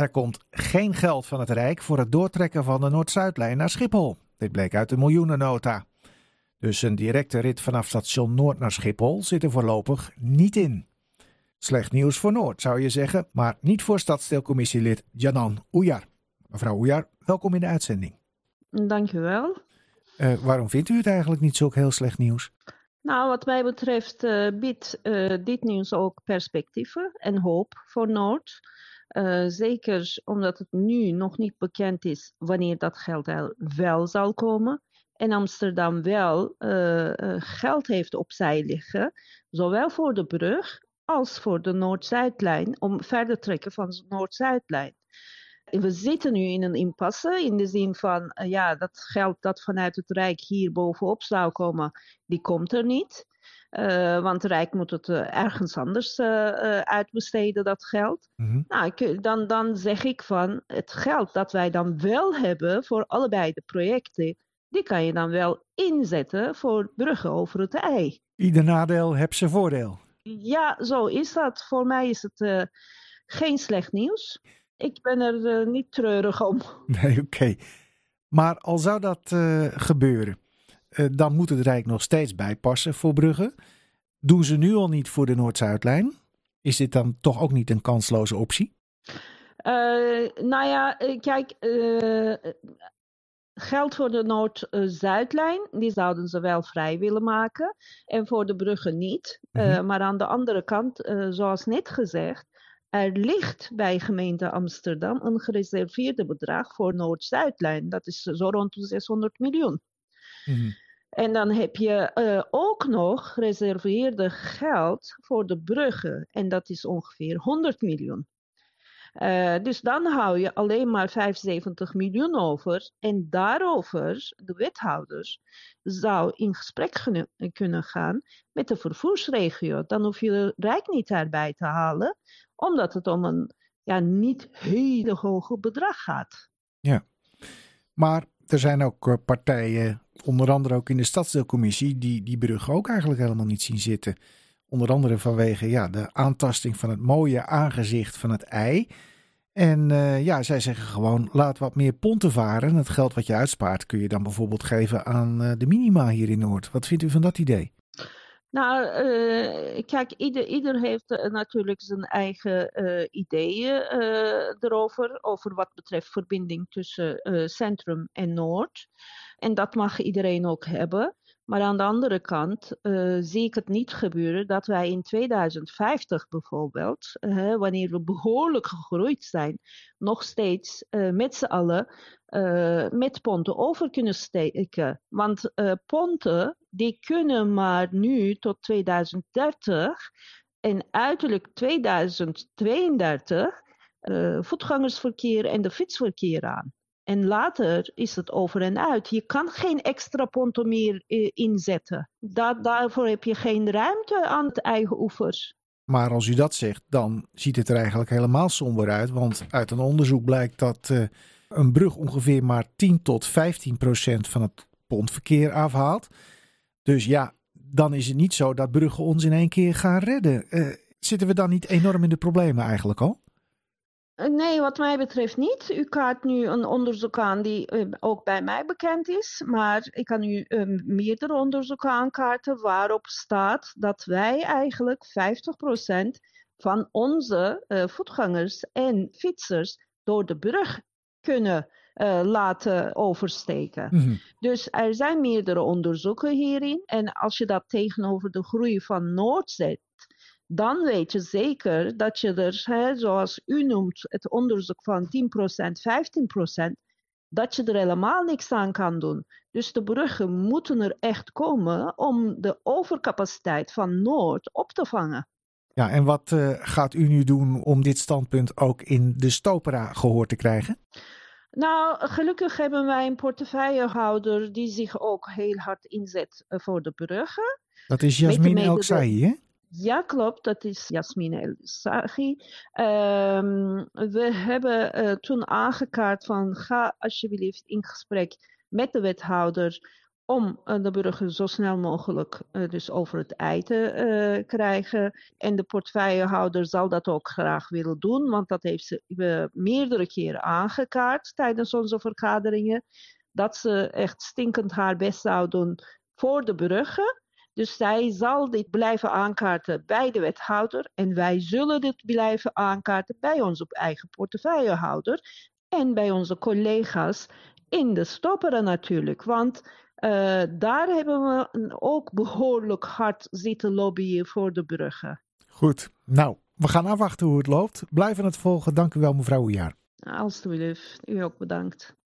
Er komt geen geld van het Rijk voor het doortrekken van de Noord-Zuidlijn naar Schiphol. Dit bleek uit de miljoenennota. Dus een directe rit vanaf station Noord naar Schiphol zit er voorlopig niet in. Slecht nieuws voor Noord, zou je zeggen, maar niet voor stadsdeelcommissielid Janan Oejar. Mevrouw Oejar, welkom in de uitzending. Dankjewel. Uh, waarom vindt u het eigenlijk niet zo heel slecht nieuws? Nou, wat mij betreft uh, biedt uh, dit nieuws ook perspectieven en hoop voor Noord. Uh, zeker omdat het nu nog niet bekend is wanneer dat geld wel zal komen. En Amsterdam wel geld heeft opzij liggen, zowel voor de brug als voor de Noord-Zuidlijn, om verder te trekken van de Noord-Zuidlijn. We zitten nu in een impasse in de zin van, ja, dat geld dat vanuit het Rijk hier bovenop zou komen, die komt er niet. Uh, want Rijk moet het uh, ergens anders uitbesteden, dat geld. Mm-hmm. Nou, dan, dan zeg ik van, het geld dat wij dan wel hebben voor allebei de projecten, die kan je dan wel inzetten voor bruggen over het ei. Ieder nadeel heeft zijn voordeel. Ja, zo is dat. Voor mij is het geen slecht nieuws ik ben er niet treurig om. Nee, oké. Maar al zou dat gebeuren, dan moet het Rijk nog steeds bijpassen voor Brugge. Doen ze nu al niet voor de Noord-Zuidlijn? Is dit dan toch ook niet een kansloze optie? nou ja, kijk, geld voor de Noord-Zuidlijn, die zouden ze wel vrij willen maken. En voor de bruggen niet. Mm -hmm. maar aan de andere kant, zoals net gezegd, er ligt bij gemeente Amsterdam een gereserveerde bedrag voor Noord-Zuidlijn. Dat is zo rond de 600 miljoen. Mm-hmm. En dan heb je uh, ook nog gereserveerde geld voor de bruggen. En dat is ongeveer 100 miljoen. Uh, dus dan hou je alleen maar 75 miljoen over. En daarover, de wethouders, zou in gesprek kunnen gaan met de vervoersregio. Dan hoef je de Rijk niet erbij te halen, omdat het om een ja, niet hele hoge bedrag gaat. Ja, maar er zijn ook eh, partijen, onder andere ook in de stadsdeelcommissie, die die brug ook eigenlijk helemaal niet zien zitten. Onder andere vanwege ja, de aantasting van het mooie aangezicht van het ei. En uh, ja, zij zeggen gewoon: laat wat meer ponten varen. Het geld wat je uitspaart kun je dan bijvoorbeeld geven aan uh, de minima hier in Noord. Wat vindt u van dat idee? Nou, uh, kijk, ieder, ieder heeft uh, natuurlijk zijn eigen uh, ideeën erover, over wat betreft verbinding tussen centrum en noord. En dat mag iedereen ook hebben. Maar aan de andere kant zie ik het niet gebeuren dat wij in 2050 bijvoorbeeld, wanneer we behoorlijk gegroeid zijn, nog steeds met z'n allen met ponten over kunnen steken. Want ponten die kunnen maar nu tot 2030 en uiterlijk 2032 uh, voetgangersverkeer en de fietsverkeer aan. En later is het over en uit. Je kan geen extra ponten meer uh, inzetten. Da daarvoor heb je geen ruimte aan het eigen oevers. Maar als u dat zegt, dan ziet het er eigenlijk helemaal somber uit. Want uit een onderzoek blijkt dat uh, een brug ongeveer maar 10 tot 15 procent van het pontverkeer afhaalt. Dus ja, dan is het niet zo dat Brugge ons in één keer gaan redden. Uh, zitten we dan niet enorm in de problemen eigenlijk al? Eh, nee, wat mij betreft niet. U kaart nu een onderzoek aan die uh, ook bij mij bekend is. Maar ik kan u uh, meerdere onderzoeken aankaarten waarop staat dat wij eigenlijk 50% van onze voetgangers en fietsers door de brug kunnen uh, laten oversteken. Mm-hmm. Dus er zijn meerdere onderzoeken hierin. En als je dat tegenover de groei van Noord zet, dan weet je zeker dat je er, hè, zoals u noemt, het onderzoek van 10%, 15%, dat je er helemaal niks aan kan doen. Dus de bruggen moeten er echt komen om de overcapaciteit van Noord op te vangen. Ja, en wat uh, gaat u nu doen om dit standpunt ook in de Stopera gehoord te krijgen? Nou, gelukkig hebben wij een portefeuillehouder die zich ook heel hard inzet eh, voor de bruggen. Dat is Jasmin El Sahi, hè? Ja, klopt. Dat is Jasmin El Sahi. Um, we hebben uh, toen aangekaart van ga alsjeblieft in gesprek met de wethouder om de burger zo snel mogelijk dus over het ei te krijgen. En de portefeuillehouder zal dat ook graag willen doen, want dat heeft ze meerdere keren aangekaart tijdens onze vergaderingen. Dat ze echt stinkend haar best zou doen voor de burger. Dus zij zal dit blijven aankaarten bij de wethouder en wij zullen dit blijven aankaarten bij onze eigen portefeuillehouder en bij onze collega's in de stopperen natuurlijk. Want uh, daar hebben we ook behoorlijk hard zitten lobbyen voor de bruggen. Goed, nou, we gaan afwachten hoe het loopt. Blijven het volgen. Dank u wel, mevrouw Oejaar. Alsjeblieft, u ook bedankt.